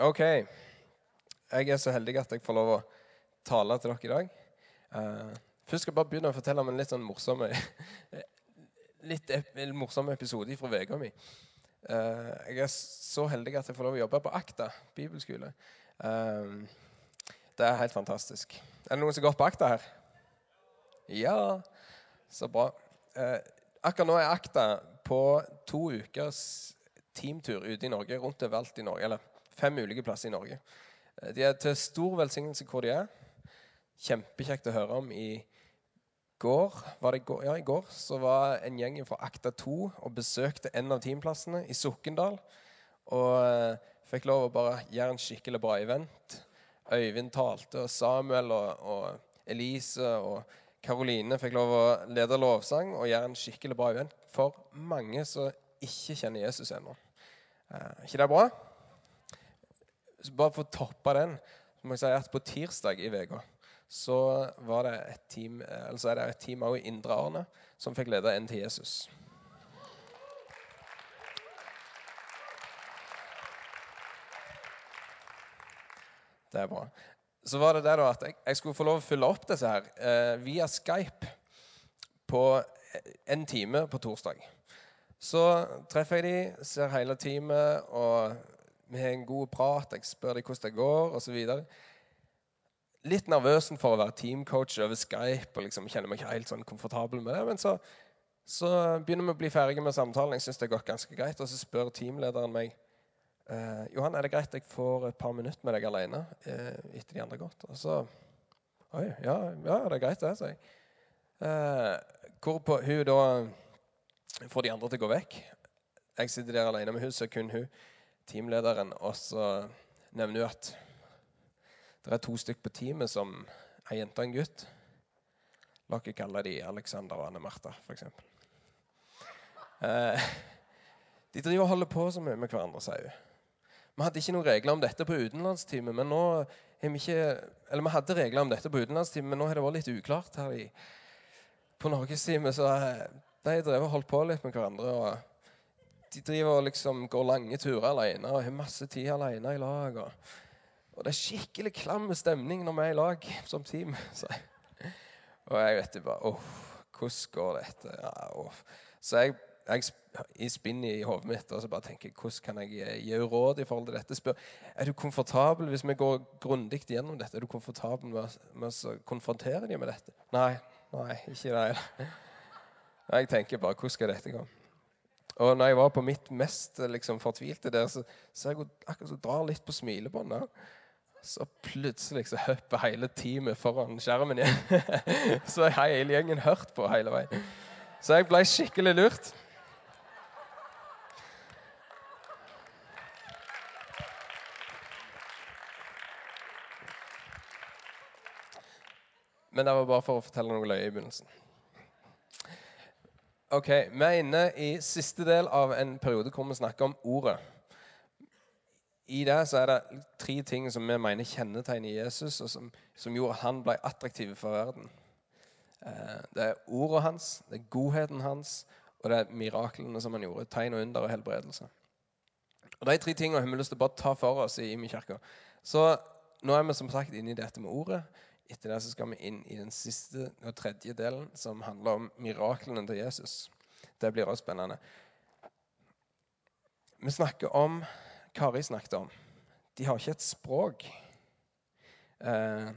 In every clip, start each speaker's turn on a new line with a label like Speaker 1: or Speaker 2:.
Speaker 1: OK. Jeg er så heldig at jeg får lov å tale til dere i dag. Uh, først skal jeg bare begynne å fortelle om en litt sånn morsom litt ep morsom episode fra uka mi. Uh, jeg er så heldig at jeg får lov å jobbe på Akta bibelskole. Uh, det er helt fantastisk. Er det noen som går på Akta her? Ja, så bra. akkurat nå er Akta på to ukers teamtur ute i Norge, rundt overalt i Norge. Eller fem ulike plasser i Norge. Eh, de er til stor velsignelse hvor de er. Kjempekjekt å høre om. I går, var det går? Ja, i går så var en gjeng fra Akta 2 og besøkte en av teamplassene i Sokndal. Og eh, fikk lov å bare gjøre en skikkelig bra event. Øyvind talte, og Samuel og, og Elise og Karoline fikk lov å lede lovsang og gjøre en skikkelig bra event for mange som ikke kjenner Jesus ennå. Eh, ikke det bra? Bare for å toppe den, så må jeg si at på tirsdag i uka så var det et team altså er det et team også i Indre Arne som fikk lede en til Jesus. Det er bra. Så var det det da at jeg, jeg skulle få lov å fylle opp disse her eh, via Skype på en time på torsdag. Så treffer jeg de, ser hele teamet, og vi har en god prat, jeg spør dem hvordan det går, osv. Litt nervøs for å være teamcoach over Skype og liksom kjenner meg ikke helt sånn komfortabel med det. Men så, så begynner vi å bli ferdige med samtalen. Jeg synes det har gått ganske greit. Og så spør teamlederen meg eh, Johan, er det greit jeg får et par minutter med deg alene eh, etter de andre har gått. Og så Oi, ja, ja, det er greit, det, sier jeg. Eh, hvorpå hun da får de andre til å gå vekk. Jeg sitter der alene med hun, så kun hun teamlederen, og så nevner hun at det er to stykker på teamet som er jente og en gutt. La oss kalle de Alexander og Anne Martha, f.eks. Eh, de driver og holder på så mye med hverandre, sier hun. Vi hadde ikke noen regler om dette på utenlandsteamet, men nå har vi ikke Eller vi hadde regler om dette på utenlandsteamet, men nå har det vært litt uklart her i, på norgesteamet. Så eh, de drev og holdt på litt med hverandre. og de driver og liksom går lange turer alene og har masse tid alene i lag. Og, og det er skikkelig klam stemning når vi er i lag som team. Så, og jeg vet jo bare Åh, Hvordan går dette? Ja, så jeg, jeg i spinn i hodet mitt og så bare tenker hvordan kan jeg gi råd i forhold til dette. Spør, er du komfortabel hvis vi går grundig gjennom dette? Er du komfortabel med, med å konfrontere dem med dette? Nei, nei, ikke det. Jeg tenker bare hvordan skal dette gå? Og når jeg var på mitt mest liksom, fortvilte der, så, ser jeg akkurat så drar litt på smilebåndet. Så plutselig så hopper hele teamet foran skjermen igjen. så har hele gjengen hørt på hele veien. Så jeg ble skikkelig lurt. Men det var bare for å fortelle noe løye i begynnelsen. Ok, Vi er inne i siste del av en periode hvor vi snakker om ordet. I det så er det tre ting som vi mener kjennetegner Jesus, og som, som gjorde at han ble attraktiv for verden. Eh, det er ordet hans, det er godheten hans, og det er miraklene som han gjorde. Tegn og under og helbredelse. Og De tre tingene har vi lyst til å bare ta for oss i Imi kirke. Så nå er vi som sagt inne i dette med ordet. Etter det så skal vi inn i den siste og tredje delen, som handler om miraklene til Jesus. Det blir også spennende. Vi snakker om Kari snakket om. De har ikke et språk. Eh,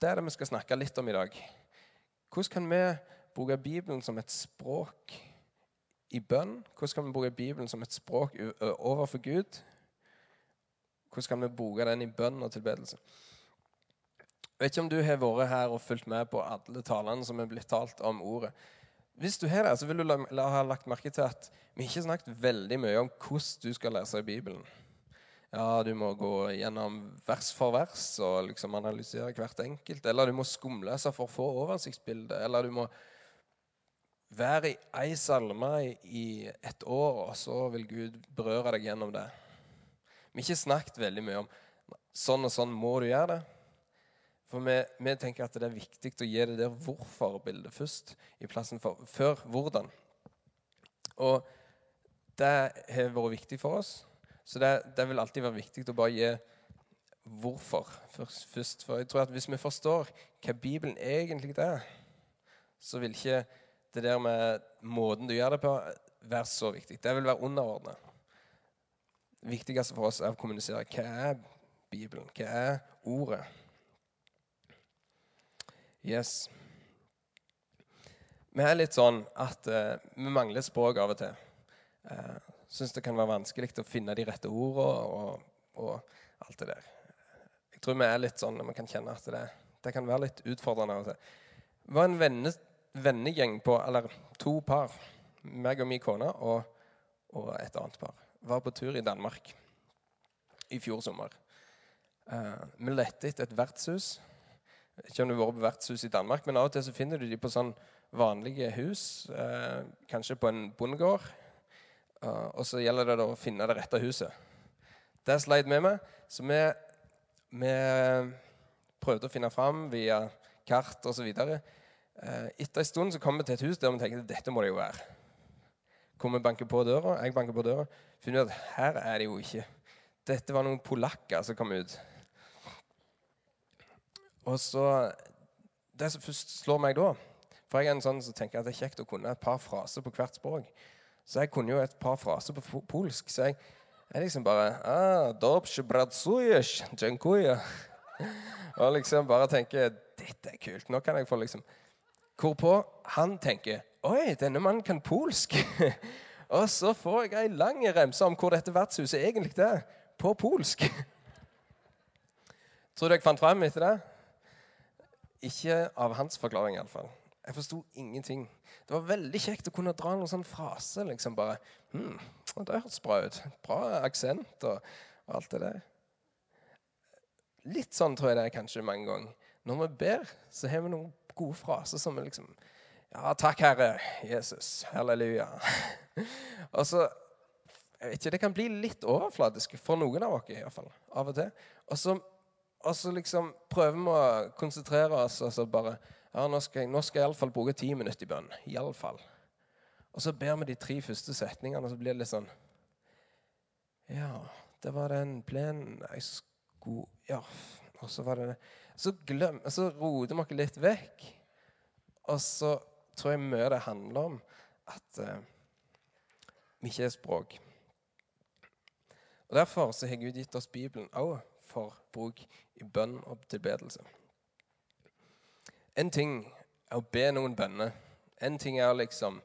Speaker 1: det er det vi skal snakke litt om i dag. Hvordan kan vi bruke Bibelen som et språk i bønn? Hvordan kan vi bruke Bibelen som et språk overfor Gud? Hvordan kan vi bruke den i bønn og tilbedelse? Vet ikke om du har vært her og fulgt med på alle talene som er blitt talt om ordet. Hvis du har det, så vil du ha lagt merke til at vi ikke har snakket veldig mye om hvordan du skal lese i Bibelen. Ja, du må gå gjennom vers for vers og liksom analysere hvert enkelt. Eller du må skumlese for å få oversiktsbilde. Eller du må være i ei salme i et år, og så vil Gud berøre deg gjennom det. Vi har ikke snakket veldig mye om sånn og sånn må du gjøre det. For vi, vi, tenker at det er viktig å gi det der hvorfor-bildet først, i plassen for før hvordan. Og det har vært viktig for oss. Så det, det, vil alltid være viktig å bare gi hvorfor først. For jeg tror at hvis vi forstår hva Bibelen egentlig er, så vil ikke det der med måten du gjør det på, være så viktig. Det vil være underordna. Det viktigste for oss er å kommunisere hva er Bibelen, hva er Ordet. Yes. Vi er litt sånn at uh, vi mangler språk av og til. Uh, Syns det kan være vanskelig å finne de rette ordene og, og, alt det der. Jeg tror vi er litt sånn når vi kan kjenne at det, det kan være litt utfordrende av og til. Det var en venne, vennegjeng på Eller to par, meg og min kone og, og, et annet par, var på tur i Danmark i fjor sommer. Uh, vi lette etter et vertshus. Ikke om du har vært på vertshus i Danmark, men av og til så finner du de på sånn vanlige hus, eh, kanskje på en bondegård og så gjelder det da å finne det rette huset. Det sleit vi med. Så vi, vi prøvde å finne fram via kart osv. Eh, etter en stund så kom vi til et hus der vi tenkte dette må det jo være. Kommer vi banker på døra, Jeg banker på døra, finner vi at her er det jo ikke. Dette var noen polakker som kom ut. Og så Det som først slår meg da For jeg er en sånn som tenker at det er kjekt å kunne et par fraser på hvert språk. Så jeg kunne jo et par fraser på polsk. Så jeg, jeg liksom bare ah, Og liksom bare tenker Dette er kult. Nå kan jeg få liksom Hvorpå han tenker Oi, denne mannen kan polsk. og så får jeg ei lang remse om hvor dette vertshuset egentlig er. På polsk. Tror du jeg fant frem etter det? Ikke av hans forklaring, iallfall. Jeg forsto ingenting. Det var veldig kjekt å kunne dra noen sånn frase. liksom bare, hm, Det hørtes bra ut. Bra aksent og, og, alt det der. Litt sånn tror jeg det er kanskje mange ganger. Når vi ber, så har vi noen gode fraser som er liksom Ja, takk, Herre Jesus. Halleluja. og så jeg vet ikke, Det kan bli litt overfladisk for noen av oss fall, av og til. Og så, og så liksom prøver vi å konsentrere oss og så bare ja, nå skal jeg, nå skal jeg iallfall bruke ti minutter i bønn. Iallfall. Og så ber vi de tre første setningene, og så blir det litt sånn Ja, det var den plenen jeg skulle Ja, og så var det Så glem, så roter vi oss litt vekk. Og så tror jeg mye det handler om at uh, vi ikke er språk. Og Derfor så har Gud gitt oss Bibelen òg for bruk i bønn og tilbedelse. En ting er å be noen bønner. En ting er liksom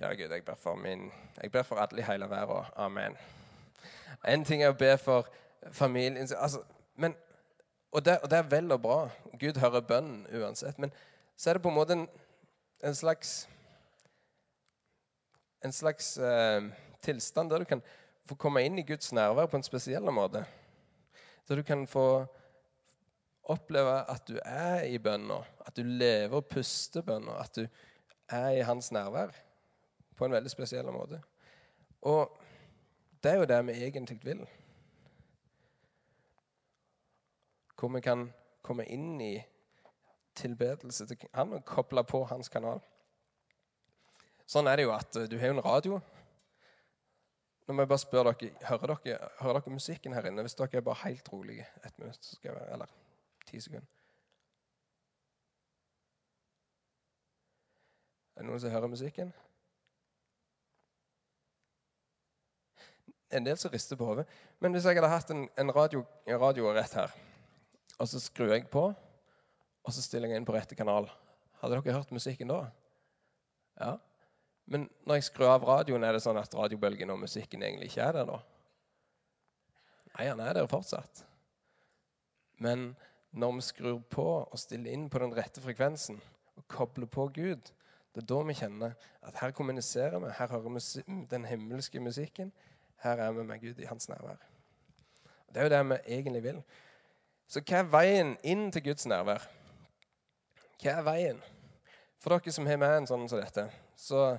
Speaker 1: Kjære Gud, jeg ber for min Jeg ber for alle i hele verden. Amen. En ting er å be for familien altså, men, og, det, og, det, er vel og bra. Gud hører bønnen uansett. Men så er det på en måte en, en slags En slags uh, tilstand der du kan få komme inn i Guds nærvær på en spesiell måte. Der du kan få oppleve at du er i bønna, at du lever og puster bønna, at du er i hans nærvær på en veldig spesiell måte. Og det er jo det vi egentlig vil. Hvor vi kan komme inn i tilbedelse til han og koble på hans kanal. Sånn er det jo at du har en radio. Nå må jeg bare spørre dere, Hører dere, hører dere musikken her inne? Hvis dere er bare helt rolige et minutt, så skal jeg være, eller Ti sekunder. Er det noen som hører musikken? En del som rister på hodet. Men hvis jeg hadde hatt en, en, radio, en radio rett her, og så skrur jeg på, og så stiller jeg inn på rette kanal, hadde dere hørt musikken da? Ja. Men når jeg skrur av radioen, er det sånn at radiobølgen og musikken egentlig ikke er der da? Nei, han er der fortsatt. Men når vi skrur på og stiller inn på den rette frekvensen og kobler på Gud, det er da vi kjenner at her kommuniserer vi, her hører vi den himmelske musikken. Her er vi med Gud i hans nærvær. Det er jo det vi egentlig vil. Så hva er veien inn til Guds nærvær? Hva er veien? For dere som har med en sånn som dette, så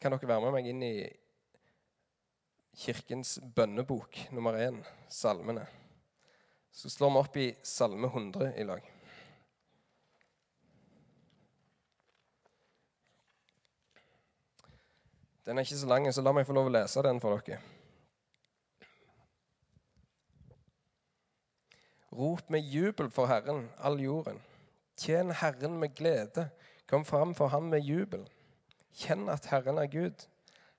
Speaker 1: kan dere være med meg inn i kirkens bønnebok nummer én, salmene? Så slår vi opp i Salme 100 i lag. Den er ikke så lang, så la meg få lov å lese den for dere. Rop med jubel for Herren, all jorden. Tjen Herren med glede. Kom fram for ham med jubel. Kjenn at Herren er Gud.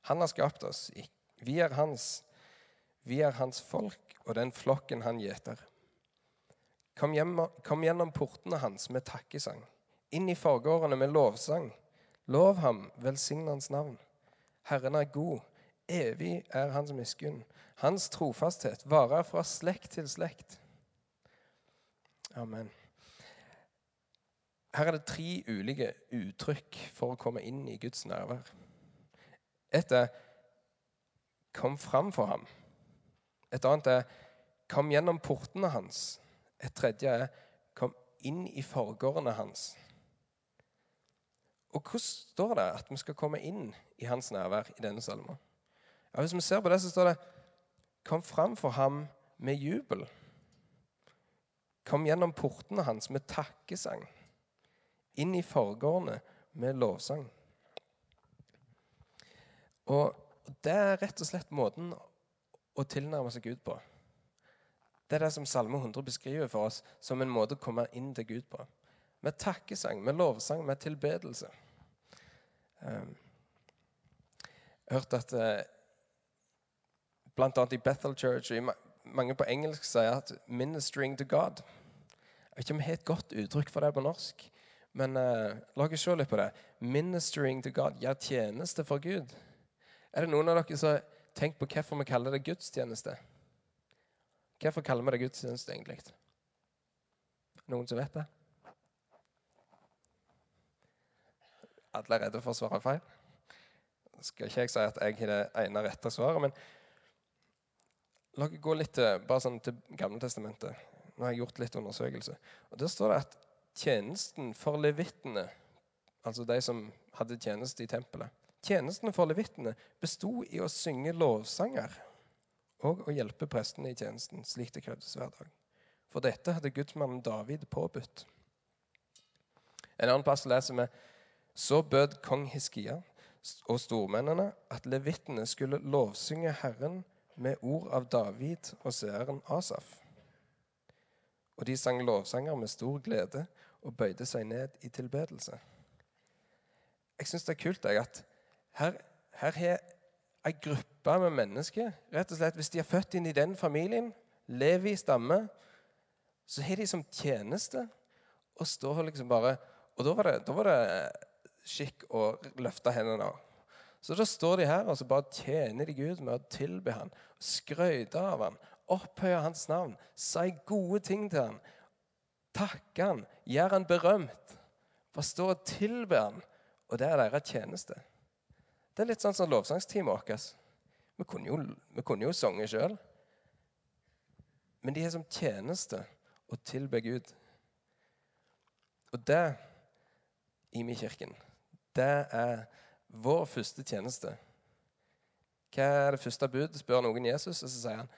Speaker 1: Han har skapt oss. Vi er hans. Vi er hans folk og den flokken han gjeter. Kom, kom gjennom portene hans med takkesang. Inn i forgårdene med lovsang. Lov ham, velsign hans navn. Herren er god. Evig er hans miskunn. Hans trofasthet varer fra slekt til slekt. Amen. Her er det tre ulike uttrykk for å komme inn i Guds nærvær. Et er 'kom fram for ham'. Et annet er 'kom gjennom portene hans'. Et tredje er 'kom inn i forgårdene hans'. Og hvordan står det at vi skal komme inn i hans nærvær i denne salmen? Ja, hvis vi ser på det, så står det 'Kom fram for ham med jubel'. Kom gjennom portene hans med takkesang. Inn i forgårdene med lovsang. Og det er rett og slett måten å tilnærme seg Gud på. Det er det som Salme 100 beskriver for oss som en måte å komme inn til Gud på. Med takkesang, med lovsang, med tilbedelse. Jeg jeg hørte at uh, bl.a. i Bethel Church og mange på engelsk sier at 'ministering to God'. Jeg vet ikke om vi har et godt uttrykk for det på norsk, men uh, la oss se litt på det. 'Ministering to God', gjør tjeneste for Gud. Er det noen av dere som har tenkt på hvorfor vi kaller det gudstjeneste? Hvorfor kaller vi det gudstjeneste, egentlig? Noen som vet det? Alle er redde for å svare feil? Skal ikke jeg si at jeg har det ene rette svaret, men La oss gå litt til, bare sånn til Gamle testamentet. Nå har jeg gjort litt undersøkelse. Og Der står det at tjenesten for levittene, altså de som hadde tjeneste i tempelet tjenesten for levittene besto i å synge lovsanger og å hjelpe prestene i tjenesten, slik det krevdes hver dag. For dette hadde gudsmannen David påbudt. En annen plass leser vi så bød kong Hiskia og stormennene at levittene skulle lovsynge Herren med ord av David og seeren Asaf. Og de sang lovsanger med stor glede og bøyde seg ned i tilbedelse. Jeg syns det er kult at her, her har ei gruppe med mennesker rett og slett, Hvis de er født inn i den familien, lever i stamme, så har de som tjeneste og står liksom bare Og da var det, da var det skikk å løfte hendene. av. Så da står de her og så bare tjener de Gud med å tilbe han, skryte av han, opphøye hans navn, si gode ting til han, takke han, gjøre han berømt. Forstå og tilbe han. Og det er deres tjeneste. Det er litt sånn som lovsangsteamet vårt. Vi kunne jo, vi kunne jo sunget sjøl. Men de er som tjeneste å tilbe Gud. Og det i min kirken, det er vår første tjeneste. Hva er det første bud? spør noen Jesus, og så sier han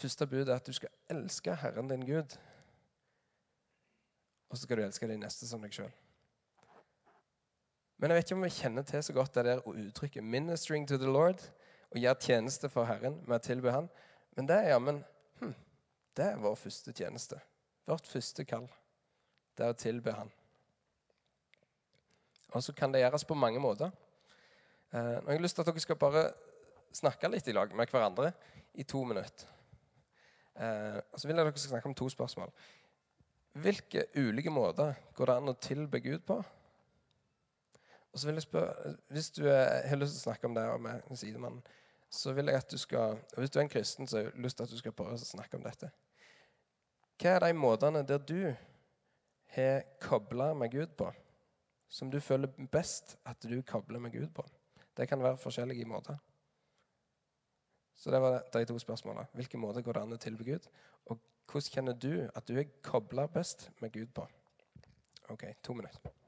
Speaker 1: første bud er at du skal elske Herren din Gud. Og så skal du elske din neste som deg sjøl. Men jeg vet ikke om vi kjenner til så godt det der uttrykke 'ministering to the Lord' og gjøre tjeneste for Herren med å tilby Han. Men det er jammen hm, det er vår første tjeneste. Vårt første kall. Det er å tilby Han. Og så kan det gjøres på mange måter. Eh, nå har jeg lyst til at dere skal bare snakke litt i lag med hverandre i to minutter. Eh, og så vil jeg dere skal snakke om to spørsmål. Hvilke ulike måter går det an å tilbe Gud på? Og så vil jeg spørre, Hvis du har lyst til å snakke om det med sidemannen, så vil jeg at du skal Hvis du er en kristen, så har jeg lyst til at du skal prøve å snakke om dette. Hva er de måtene der du har kobla med Gud på, som du føler best at du kobler med Gud på? Det kan være forskjellige måter. Så det var de to spørsmålene. Hvilke måter går det an å tilby Gud? Og hvordan kjenner du at du er kobla best med Gud på? OK, to minutter.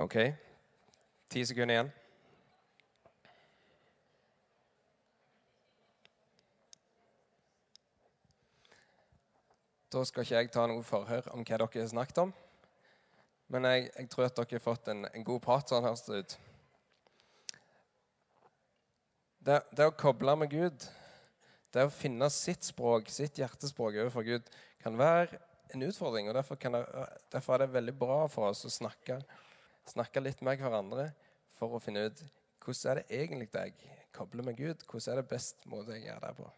Speaker 1: OK. Ti sekunder igjen. Da skal ikke jeg ta noe forhør om hva dere har snakket om. Men jeg, jeg tror at dere har fått en, en god prat, sånn høres det ut. Det, det å koble med Gud, det å finne sitt språk, sitt hjertespråk overfor Gud, kan være en utfordring. og derfor, det, derfor, er det veldig bra for oss å snakke, snakke litt med hverandre for å finne ut hvordan er det egentlig jeg kobler med Gud. Hvordan er det best måte jeg gjør det på.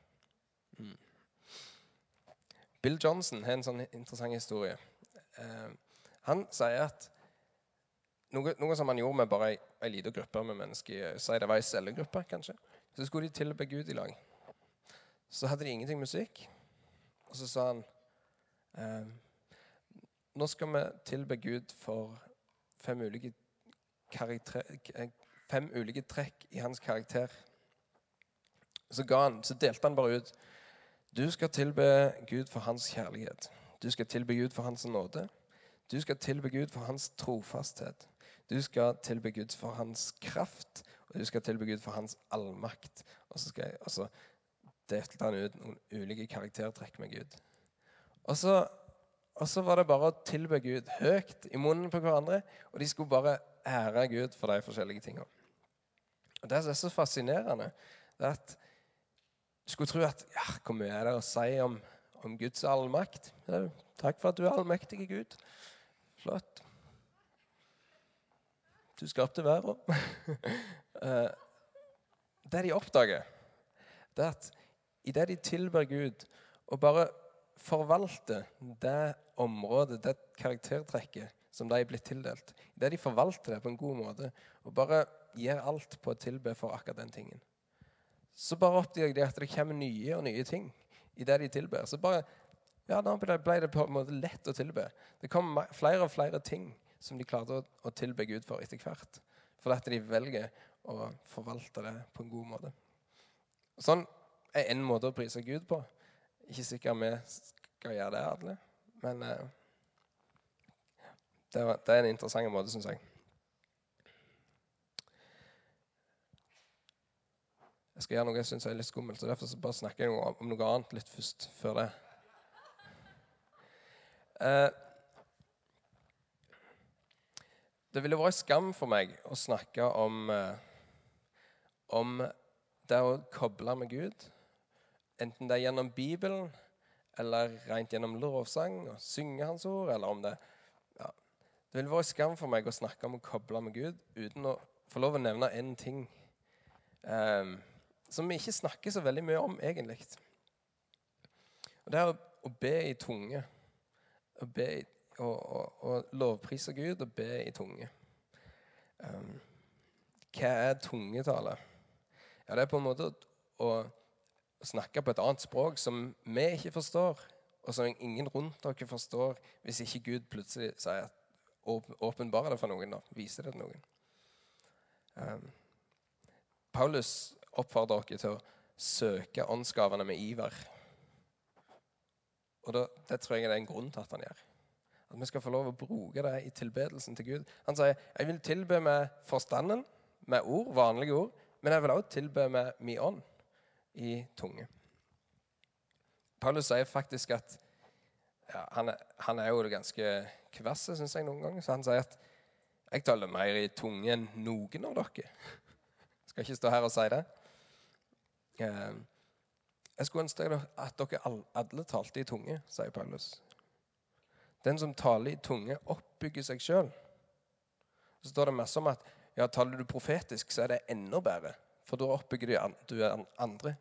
Speaker 1: Mm. Bill Johnson har en sånn interessant historie. Eh, han sier at noe, noe, som han gjorde med bare ei, lita gruppe med mennesker, si det var ei cellegruppe, kanskje, så skulle de tilbe Gud i lag. Så hadde de ingenting musikk, og så sa han eh, Nå skal vi tilbe Gud for fem ulike, fem ulike trekk i hans karakter. Så, han, så delte han bare ut du skal tilbe Gud for hans kjærlighet. Du skal tilbe Gud for hans nåde. Du skal tilbe Gud for hans trofasthet. Du skal tilbe Gud for hans kraft, og du skal tilbe Gud for hans allmakt. Og så skal jeg, altså, delte han ut noen ulike karaktertrekk med Gud. Og så, og så var det bare å tilbe Gud høyt i munnen på hverandre, og de skulle bare ære Gud for de forskjellige tingene. Og Det som er så fascinerende, det er at du skulle tro at ja, Hvor mye er det å si om, om Guds allmakt? Ja, takk for at du er allmektig, Gud. Flott. Du skapte verden. Eh, det de oppdager, det er at idet de tilber Gud og bare forvalter det området, det karaktertrekket som de er blitt tildelt, Det de forvalter det på en god måte og bare gir alt på å tilbe for akkurat den tingen, så bare oppdager de at det kommer nye og nye ting i det de tilber. Så bare, ja, Da ble det på en måte lett å tilbe. Det kom flere og flere ting som de klarte å, tilbe Gud for etter hvert. For at de velger å forvalte det på en god måte. Sånn er en måte å prise Gud på. Ikke sikkert vi skal gjøre det, alle. Men eh, det, er en interessant måte, syns jeg. Jeg skal gjøre noe jeg syns er litt skummelt, så derfor så bare snakker jeg om noe annet litt først. før det. Eh, det ville vært skam for meg å snakke om, eh, om det å koble med Gud. Enten det er gjennom Bibelen eller rent gjennom lovsang og synge Hans ord. eller om Det ja. Det ville vært skam for meg å snakke om å koble med Gud uten å få lov å nevne én ting. Um, som vi ikke snakker så veldig mye om, egentlig. Og Det er å, å be i tunge. Å be i, å, å, å lovprise Gud og be i tunge. Um, hva er tungetale? Ja, det er på en måte å, å snakke på et annet språk som vi ikke forstår, og som ingen rundt dere forstår, hvis ikke Gud plutselig sier at åpenbarer det for noen. da, Viser det til noen. Um, Paulus oppfordrer dere til å søke åndsgavene med iver. Og da, Det tror jeg er en grunn til at han gjør. At vi skal få lov å bruke det i tilbedelsen til Gud. Han sier jeg vil tilbe med forstanden, med ord, vanlige ord, men jeg vil også tilbe med min ånd i tunge. Paulus sier faktisk at ja, han, er, han, er, jo ganske kvass, syns jeg, noen ganger. Så han sier at jeg taler mer i tunge enn noen av dere. Skal ikke stå her og si det. Eh, jeg skulle ønske at dere alle talte i tunge, sier Paulus. Den som taler i tunge, oppbygger seg sjøl. Så står det masse om at ja, taler du profetisk, så er det enda bedre. For da oppbygger du andre.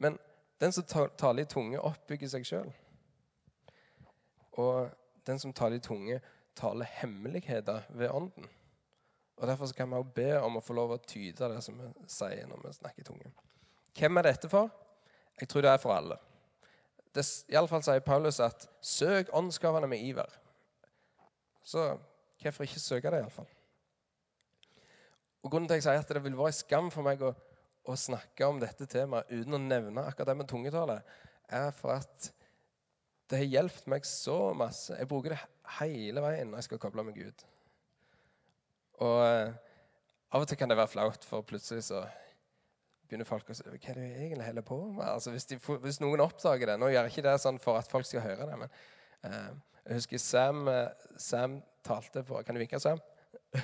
Speaker 1: Men den som taler i tunge, oppbygger seg sjøl. Og den som taler i tunge, taler hemmeligheter ved ånden. Og Derfor kan vi også be om å få lov å tyde det som vi sier når vi snakker i tunge. Hvem er dette for? Jeg tror det er for alle. Iallfall sier Paulus at 'søk åndsgavene med iver'. Så hvorfor ikke søke det, iallfall? Og Grunnen til at jeg sier at det vil være skam for meg å, å snakke om dette temaet uten å nevne akkurat det med tungetale, er for at det har hjulpet meg så masse. Jeg bruker det hele veien når jeg skal koble med Gud. Og eh, av og til kan det være flaut, for plutselig så begynner folk å si Hva er det du egentlig holder på med? Altså, hvis, de, hvis, noen oppdager det Nå gjør jeg ikke det sånn for at folk skal høre det, men uh, jeg husker Sam, uh, Sam talte på Kan du vinke, Sam?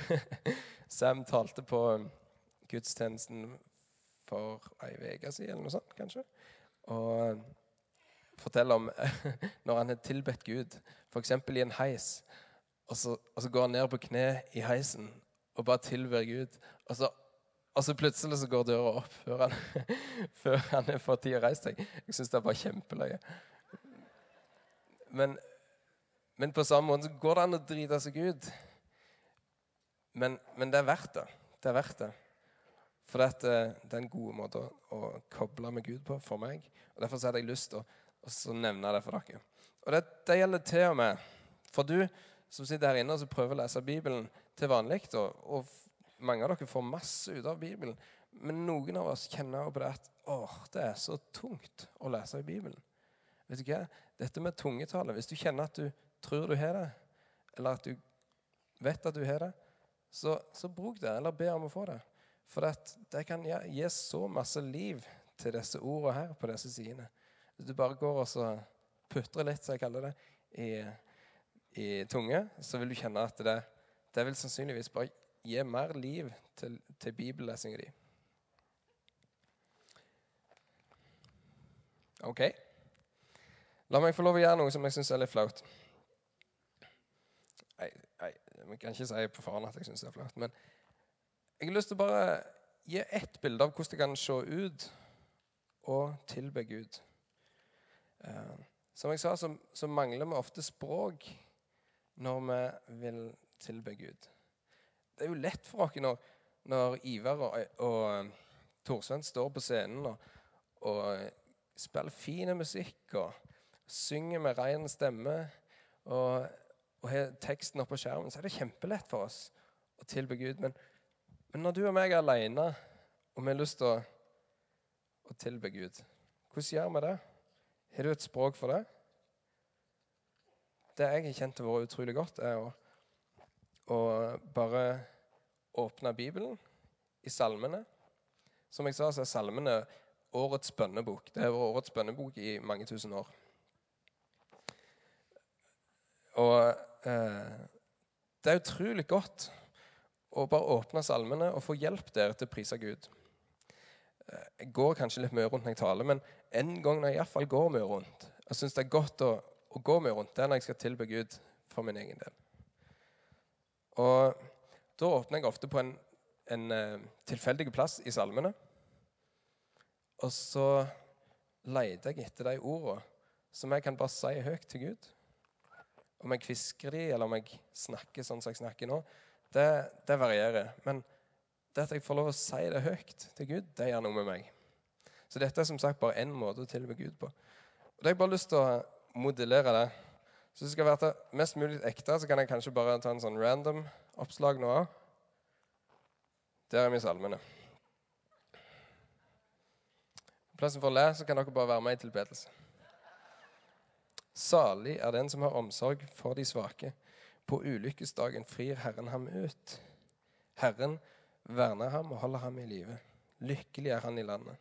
Speaker 1: Sam talte på gudstjenesten for ei uke siden, eller noe sånt, kanskje. Og forteller om når han har tilbedt Gud, f.eks. i en heis. Og så, og så, går han ned på kne i heisen og bare tilber Gud. Og så og så plutselig så går døra opp før han, før han har fått tid å reise seg. Jeg syns det var kjempeløye. Men, men, på samme måte så går det an å drite seg ut. Men, men, det er verdt det. Det er verdt det. For eh, det er en god måte å, koble med Gud på for meg. Og Derfor hadde jeg lyst til å, å nevne det for dere. Og det, det, gjelder til og med for du som sitter her inne og prøver å lese Bibelen til vanlig. Og, og mange av dere får masse ut av Bibelen. Men noen av oss kjenner på det at åh, det er så tungt å lese i Bibelen. Vet du hva? Dette med tungetale Hvis du kjenner at du tror du har det, eller at du vet at du har det, så, så bruk det, eller be om å få det. For det kan gi så masse liv til disse ordene her på disse sidene. Hvis du bare går og så putrer litt, som jeg kaller det, i, i tunge, så vil du kjenne at det, det vil sannsynligvis bare gi mer liv til, til bibellesinga di. OK. La meg få lov å gjøre noe som jeg syns er litt flaut. Nei, nei, jeg kan ikke si på forhånd at jeg syns det er flaut. Men jeg har lyst til å bare gi ett bilde av hvordan det kan se ut å tilbe Gud. Eh, som jeg sa, så, så mangler vi ofte språk når vi vil tilbe Gud det er jo lett for oss når, når Ivar og, og um, Torsvenn står på scenen og, og spiller fin musikk og synger med ren stemme og, og har teksten oppå skjermen, så er det kjempelett for oss å tilby Gud. Men, men når du og meg er alene, og vi har lyst til å, å tilbe Gud, hvordan gjør vi det? Har du et språk for det? Det jeg har kjent å være utrolig godt, er å å bare åpne Bibelen i salmene. Som jeg sa, så er salmene årets bønnebok. Det har vært årets bønnebok i mange tusen år. Og eh, det er utrolig godt å bare åpne salmene og få hjelp der til å prise Gud. Eh, jeg går kanskje litt mye rundt når jeg taler, men en gang når jeg iallfall går mye rundt Jeg syns det er godt å, å gå mye rundt, det er når jeg skal tilbe Gud for min egen del. Og da åpner jeg ofte på en, en uh, tilfeldig plass i salmene. Og så leter jeg etter de ordene som jeg kan bare si høyt til Gud. Om jeg hvisker de, eller om jeg snakker sånn som jeg snakker nå, det, det varierer. Men det at jeg får lov å si det høyt til Gud, det gjør noe med meg. Så dette er som sagt bare én måte å tilby Gud på. Og da har jeg bare lyst til å modellere det så det skal være mest mulig ekte, så kan jeg kanskje bare ta en sånn random oppslag nå òg. Der er vi salmene. I plassen for å le, så kan dere bare være med i tilbedelse. Salig er den som har omsorg for de svake. På ulykkesdagen frir Herren ham ut. Herren verner ham og holder ham i live. Lykkelig er han i landet.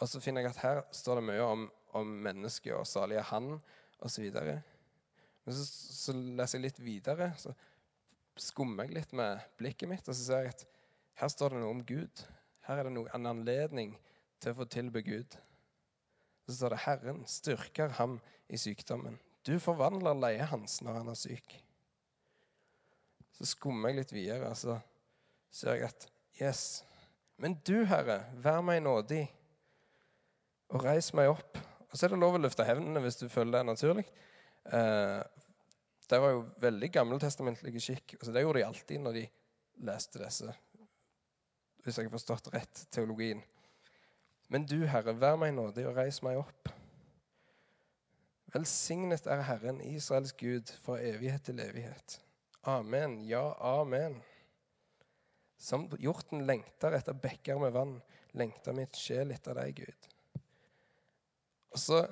Speaker 1: Og så finner jeg at her står det mye om om mennesket og salig er han, osv. Men så, så leser jeg litt videre, så skummer jeg litt med blikket mitt, og så ser jeg at her står det noe om Gud. Her er det noe, en anledning til å få tilby Gud. Så står det 'Herren styrker ham i sykdommen'. Du forvandler leiet hans når han er syk. Så skummer jeg litt videre, og så ser jeg at Yes. Men du, Herre, vær meg nådig, og reis meg opp og så er det lov å løfte hevnene hvis du føler det er naturlig. Eh, det var jo veldig gammeltestamentlig skikk. Altså, det gjorde de alltid når de leste disse, hvis jeg har forstått rett teologien. Men du, Herre, vær meg nådig og reis meg opp. Velsignet er Herren, Israels Gud, fra evighet til evighet. Amen. Ja, amen. Som hjorten lengter etter bekker med vann, lengter mitt sjel etter deg, Gud. Og så,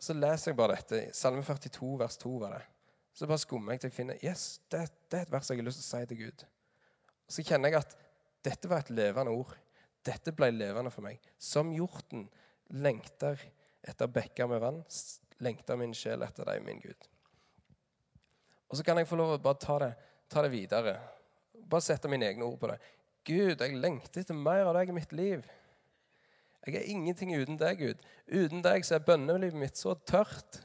Speaker 1: så, leser jeg bare dette. Salme 42, vers 2 var det. Så bare skummer jeg til jeg finner yes, det, det er et vers jeg har lyst til å si til Gud. Og så kjenner jeg at dette var et levende ord. Dette ble levende for meg. Som hjorten lengter etter bekker med vann, lengter min sjel etter deg, min Gud. Og så kan jeg få lov å bare ta det, ta det videre. Bare sette mine egne ord på det. Gud, jeg lengter etter mer av deg i mitt liv. Jeg er ingenting uten deg, Gud. Uten deg så er bønnelivet mitt så tørt.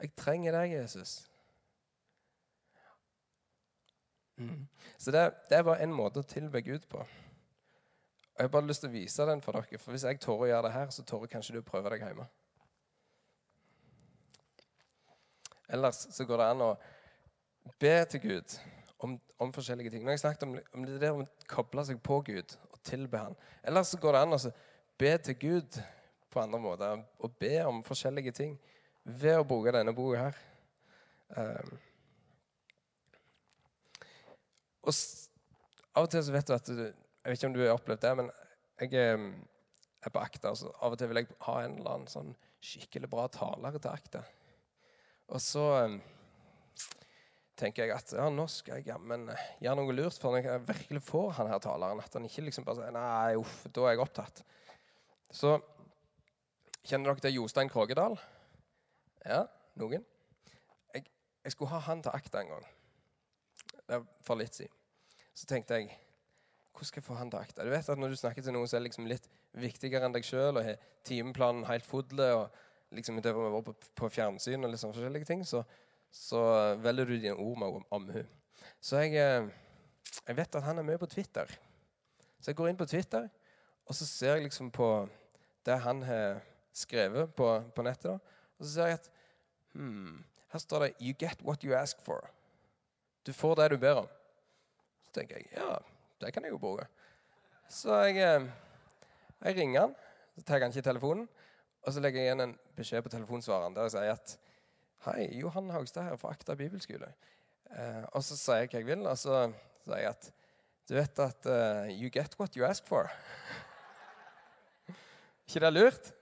Speaker 1: Jeg trenger deg, Jesus. Mm. Så det, det var en måte å tilbe Gud på. Og Jeg har bare lyst til å vise den for dere, for hvis jeg tør å gjøre det her, så tør kanskje du å prøve deg hjemme. Ellers så går det an å be til Gud om, om forskjellige ting. Nå har jeg snakket om, om det der å koble seg på Gud og tilbe Han. Ellers så går det an å be til Gud på andre måter og be om forskjellige ting ved å bruke denne boka her. Um, og av og til så vet du at du, Jeg vet ikke om du har opplevd det, men jeg ehm, er på akta. Så av og til vil jeg ha en eller annen sånn skikkelig bra taler til akta. Og så um, tenker jeg at ja, nå skal jeg jammen eh, gjøre noe lurt for når jeg virkelig får han her taleren. At han ikke liksom bare sier nei, uff, da er jeg opptatt. Så kjenner dere til Jostein Krogedal? Ja, noen? Jeg, jeg skulle ha han til akta en gang. Det er for litt siden så tenkte jeg hvordan skal jeg få han til akta? Du vet at Når du snakker til noen som er liksom litt viktigere enn deg sjøl, og har timeplanen helt fodle, og liksom det å være på, på fjernsyn og liksom forskjellige ting, så, så velger du dine ord med omhu. Så jeg, eh, jeg, vet at han er med på Twitter. Så jeg går inn på Twitter, og så ser jeg liksom på det han har skrevet på, på nettet. da, Og så ser jeg at hmm, her står det 'You get what you ask for'. Du får det du ber om Så tenker jeg ja, det kan jeg jo bruke. Så jeg, eh, jeg ringer han, så tar han ikke telefonen. Og så legger jeg igjen en beskjed på telefonsvareren der jeg sier at Hei, Johan Haugstad her fra Akta bibelskole. Eh, og så sier jeg hva jeg vil, og så sier jeg at du vet at uh, you get what you ask for. ikke det er lurt?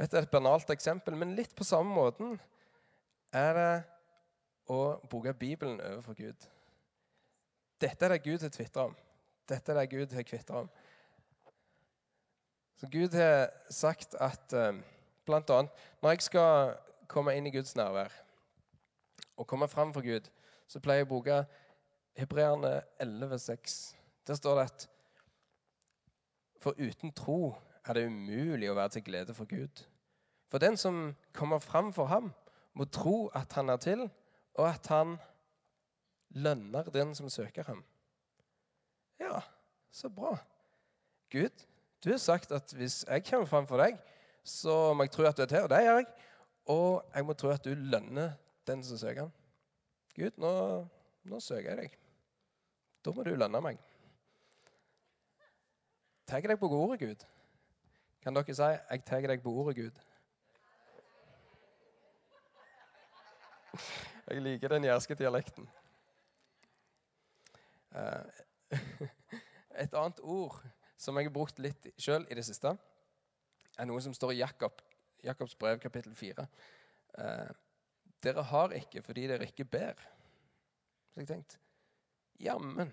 Speaker 1: Vet du, Et banalt eksempel, men litt på samme måten er det å bruke Bibelen overfor Gud. Dette er det Gud har tvitra om. Dette er det Gud har kvitra om. Så Gud har sagt at uh, blant annet når jeg skal komme inn i Guds nærvær og komme fram for Gud, så pleier jeg å bruke Hebreerne 11,6. Der står det at for uten tro er det umulig å være til glede for Gud. For den som kommer fram for ham, må tro at han er til, og at han lønner den som søker ham. Ja, så bra. Gud, du har sagt at hvis jeg kommer fram for deg, så må jeg tro at du er til, og det gjør jeg. Og jeg må tro at du lønner den som søker ham. Gud, nå, nå søker jeg deg. Da må du lønne meg. Tar deg på ordet, Gud? Kan dere si 'jeg tar deg på ordet, Gud'? Jeg liker den jærske dialekten. Eh, et annet ord som jeg har brukt litt sjøl i det siste, er noe som står i Jakob, Jakobs brev, kapittel 4. Eh, dere har ikke fordi dere ikke ber. Så jeg tenkte jammen.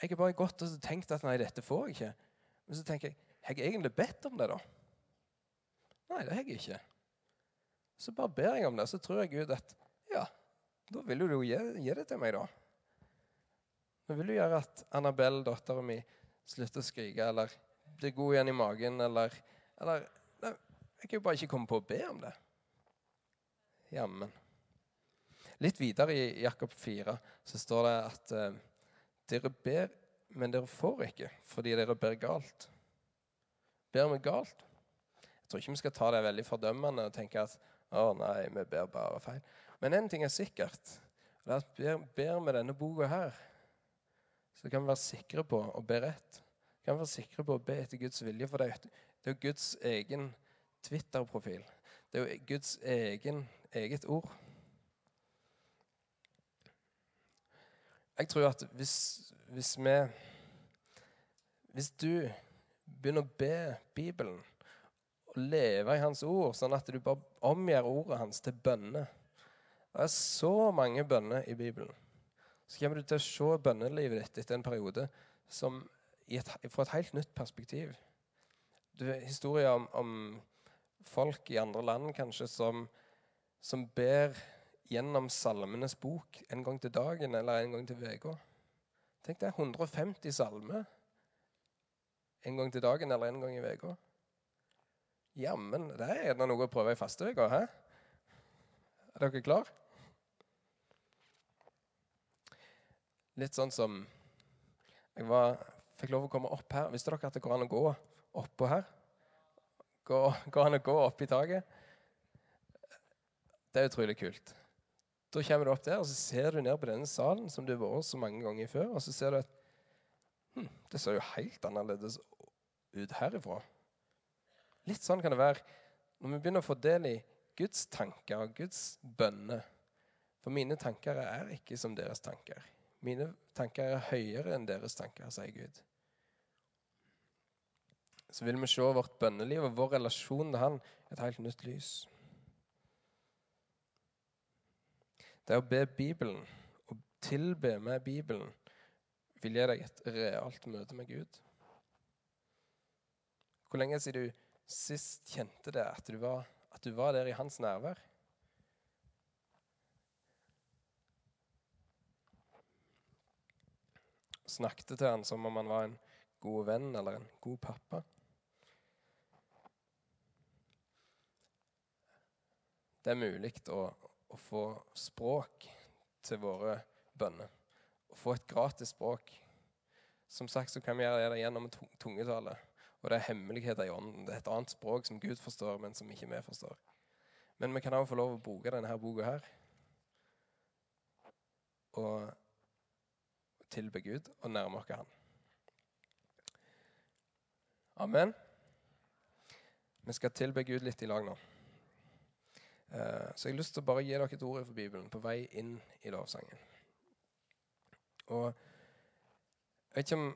Speaker 1: Jeg har bare gått og tenkt at nei, dette får jeg ikke. Men så tenker jeg har jeg egentlig bedt om det, da? Nei, det har jeg ikke. Så bare ber jeg om det, så tror jeg Gud at ja, da vil du jo gi, gi det til meg, da. Men vil du gjøre at Annabelle, dattera mi, slutter å skrike eller blir god igjen i magen, eller, eller nei, Jeg kan jo bare ikke komme på å be om det. Jammen. Litt videre i Jakob 4 så står det at eh, dere ber, men dere får ikke fordi dere ber galt. Ber vi galt? Jeg tror ikke vi skal ta det veldig fordømmende og tenke at å nei, vi ber bare feil. Men én ting er sikkert. Det er at ber vi denne boka her, så kan vi være sikre på å be rett. Kan vi være sikre på å be etter Guds vilje, for det er jo Guds egen Twitter-profil. Det er jo Guds egen, eget ord. Jeg tror at hvis, hvis vi Hvis du begynner å be Bibelen og leve i Hans ord, sånn at du bare omgjør ordet hans til bønner, Det er så mange bønner i Bibelen. Så kommer du til å se bønnelivet ditt etter en periode som et, fra et helt nytt perspektiv. Du historier om, om, folk i andre land kanskje som, som ber gjennom Salmenes bok en gang til dagen eller en gang til uka. Tenk deg 150 salmer en gang til dagen eller en gang i uka. Jammen, det er noe å prøve i fasteuka? Er dere klar? Litt sånn som Jeg var, fikk lov å komme opp her. Visste dere at det går an å gå oppå her? Går, går an å gå opp i taket? Det er utrolig kult. Da kommer du opp der, og så ser du ned på denne salen som du har vært så mange ganger før, og så ser du at hm, det ser jo helt annerledes ut herifra. Litt sånn kan det være når vi begynner å få del i Guds tanker og Guds bønner. For mine tanker er ikke som deres tanker. Mine tanker er høyere enn deres tanker, sier Gud. Så vil vi se vårt bønneliv og vår relasjon til Han et helt nytt lys. Det å be Bibelen og tilbe med Bibelen vil gi deg et realt møte med Gud. Hvor lenge siden du sist kjente det, at du var, at du var der i hans nærvær? Snakket til han som om han var en god venn eller en god pappa. Det er mulig å å få språk til våre bønner. Å få et gratis språk. Som sagt så kan vi gjøre det gjennom tungetale. Og det er hemmeligheter i ånden. Det er et annet språk som Gud forstår, men som ikke vi forstår. Men vi kan også få lov å bruke denne boka her. Og tilbe Gud og nærme oss Han. Amen. Vi skal tilbe Gud litt i lag nå. Eh, så jeg har lyst til å bare gi dere et ord fra Bibelen på vei inn i lovsangen. Og Jeg vet ikke om,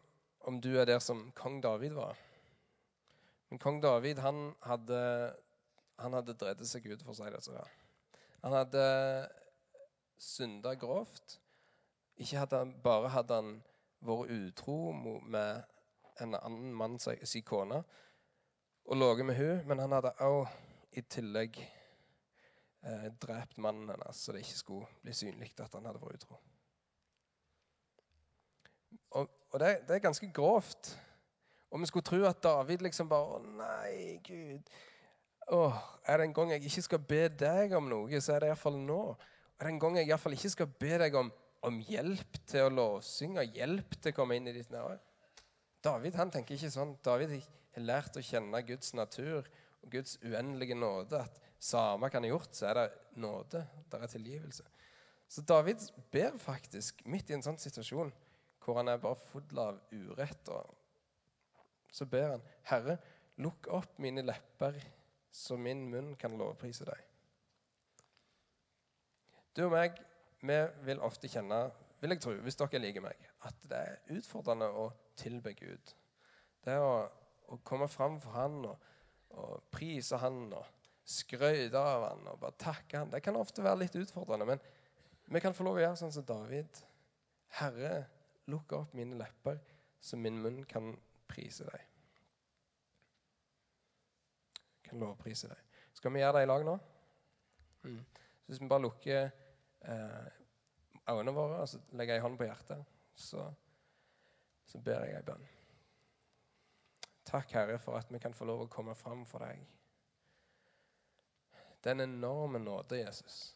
Speaker 1: om du er der som kong David var. Men kong David han hadde, han hadde drevet seg ut, for å si det sånn. Han hadde synda grovt. Ikke hadde han, bare hadde han vært utro med en annen mann sin kone og ligget med hun, men han hadde også i tillegg eh, drept mannen hennes, så det ikke skulle bli synlig at han hadde vært utro. Og, og det, det, er ganske grovt. Og vi skulle tro at David liksom bare Å, nei, Gud. Åh, er det en gang jeg ikke skal be deg om noe, så er det iallfall nå. Er det en gang jeg iallfall ikke skal be deg om, om hjelp til å lovsynge, hjelp til å komme inn i ditt nærvær? David han tenker ikke sånn. David har lært å kjenne Guds natur og Guds uendelige nåde. At samme han har gjort, så er det nåde. Det er tilgivelse. Så David ber faktisk midt i en sånn situasjon hvor han er bare full av urett. så ber han, Herre, lukk opp mine lepper, så min munn kan lovprise deg. Du og meg, vi vil ofte kjenne, vil jeg tro, hvis dere liker meg, at det er utfordrende å tilbe Gud. Det å, å komme fram for Han og, og prise Han og skryte av han og bare takke han. Det kan ofte være litt utfordrende, men vi kan få lov å gjøre sånn som David. Herre, lukk opp mine lepper, så min munn kan prise deg. Kan lovprise deg. Skal vi gjøre det i lag nå? Mm. Så hvis vi bare lukker øynene våre og så legger jeg hånden på hjertet, så, så ber jeg ei bønn. Takk, Herre, for at vi kan få lov å komme fram for deg. Det er en enorme nåde, Jesus.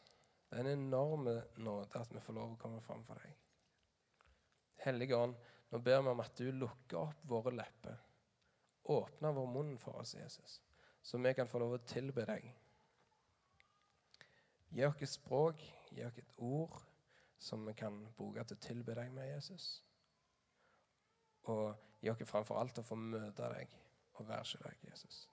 Speaker 1: Det er en enorme nåde at vi får lov å komme fram for deg. Hellige Ånd, nå ber vi om at du lukker opp våre lepper. Åpner vår munn for oss, Jesus, så vi kan få lov å tilbe deg. Gi oss språk, gi oss et ord som vi kan bruke til å tilbe deg med, Jesus. Og gi oss framfor alt å få møte deg og være deg, Jesus.